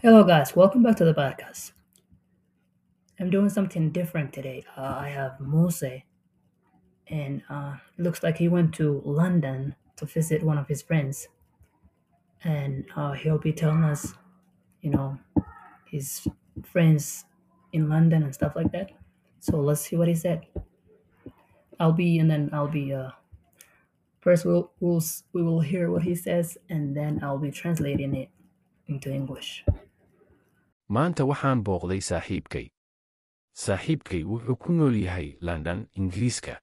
Hello, guys. Welcome back to the podcast. I'm doing something different today. Uh, I have Mose, and uh, looks like he went to London to visit one of his friends, and uh, he'll be telling us, you know, his friends in London and stuff like that. So let's see what he said. I'll be, and then I'll be. Uh, first, we'll, we'll we will hear what he says, and then I'll be translating it into English. Maanta waxaan booqday saaxiibkay. Saaxiibkay wuxuu ku nool yahay london ingiriiska.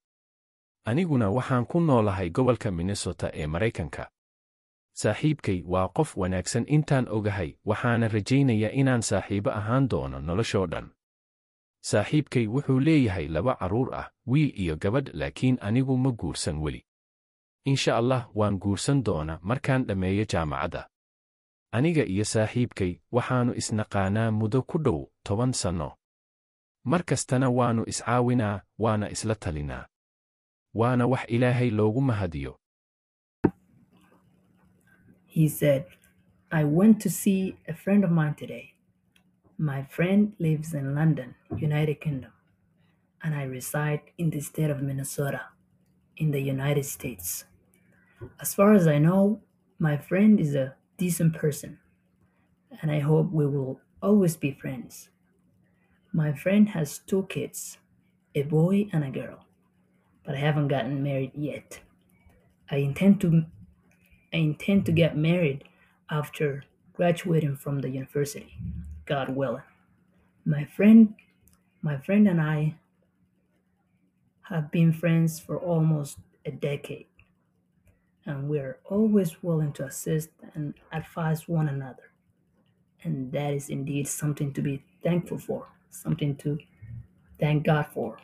Aniguna waxaan ku noolahay gobolka minnesota ee maraykanka. Saaxiibkay waa qof wanaagsan intaan ogahay waxaana rajaynayaa inaan saaxiibo ahaan doono noloshoo dhan. Saaxiibkay wuxuu leeyahay laba carruur ah wiil iyo gabadh laakiin anigu ma guursan weli. Insha allah waan guursan doona markaan dhammeeyo jaamacadda aniga iyo saaxiibkay waxaannu isnaqaanaa muddo ku dhow toban sanno mar kastana waannu iscaawinaa waana isla talinaa. Waana wax ilaahay loogu mahadiyo Decent person, and I hope we will always be friends. My friend has two kids, a boy and a girl, but I haven't gotten married yet. I intend to I intend to get married after graduating from the university, God willing. My friend my friend and I have been friends for almost a decade, and we're always willing to assist and advise one another. And that is indeed something to be thankful for, something to thank God for.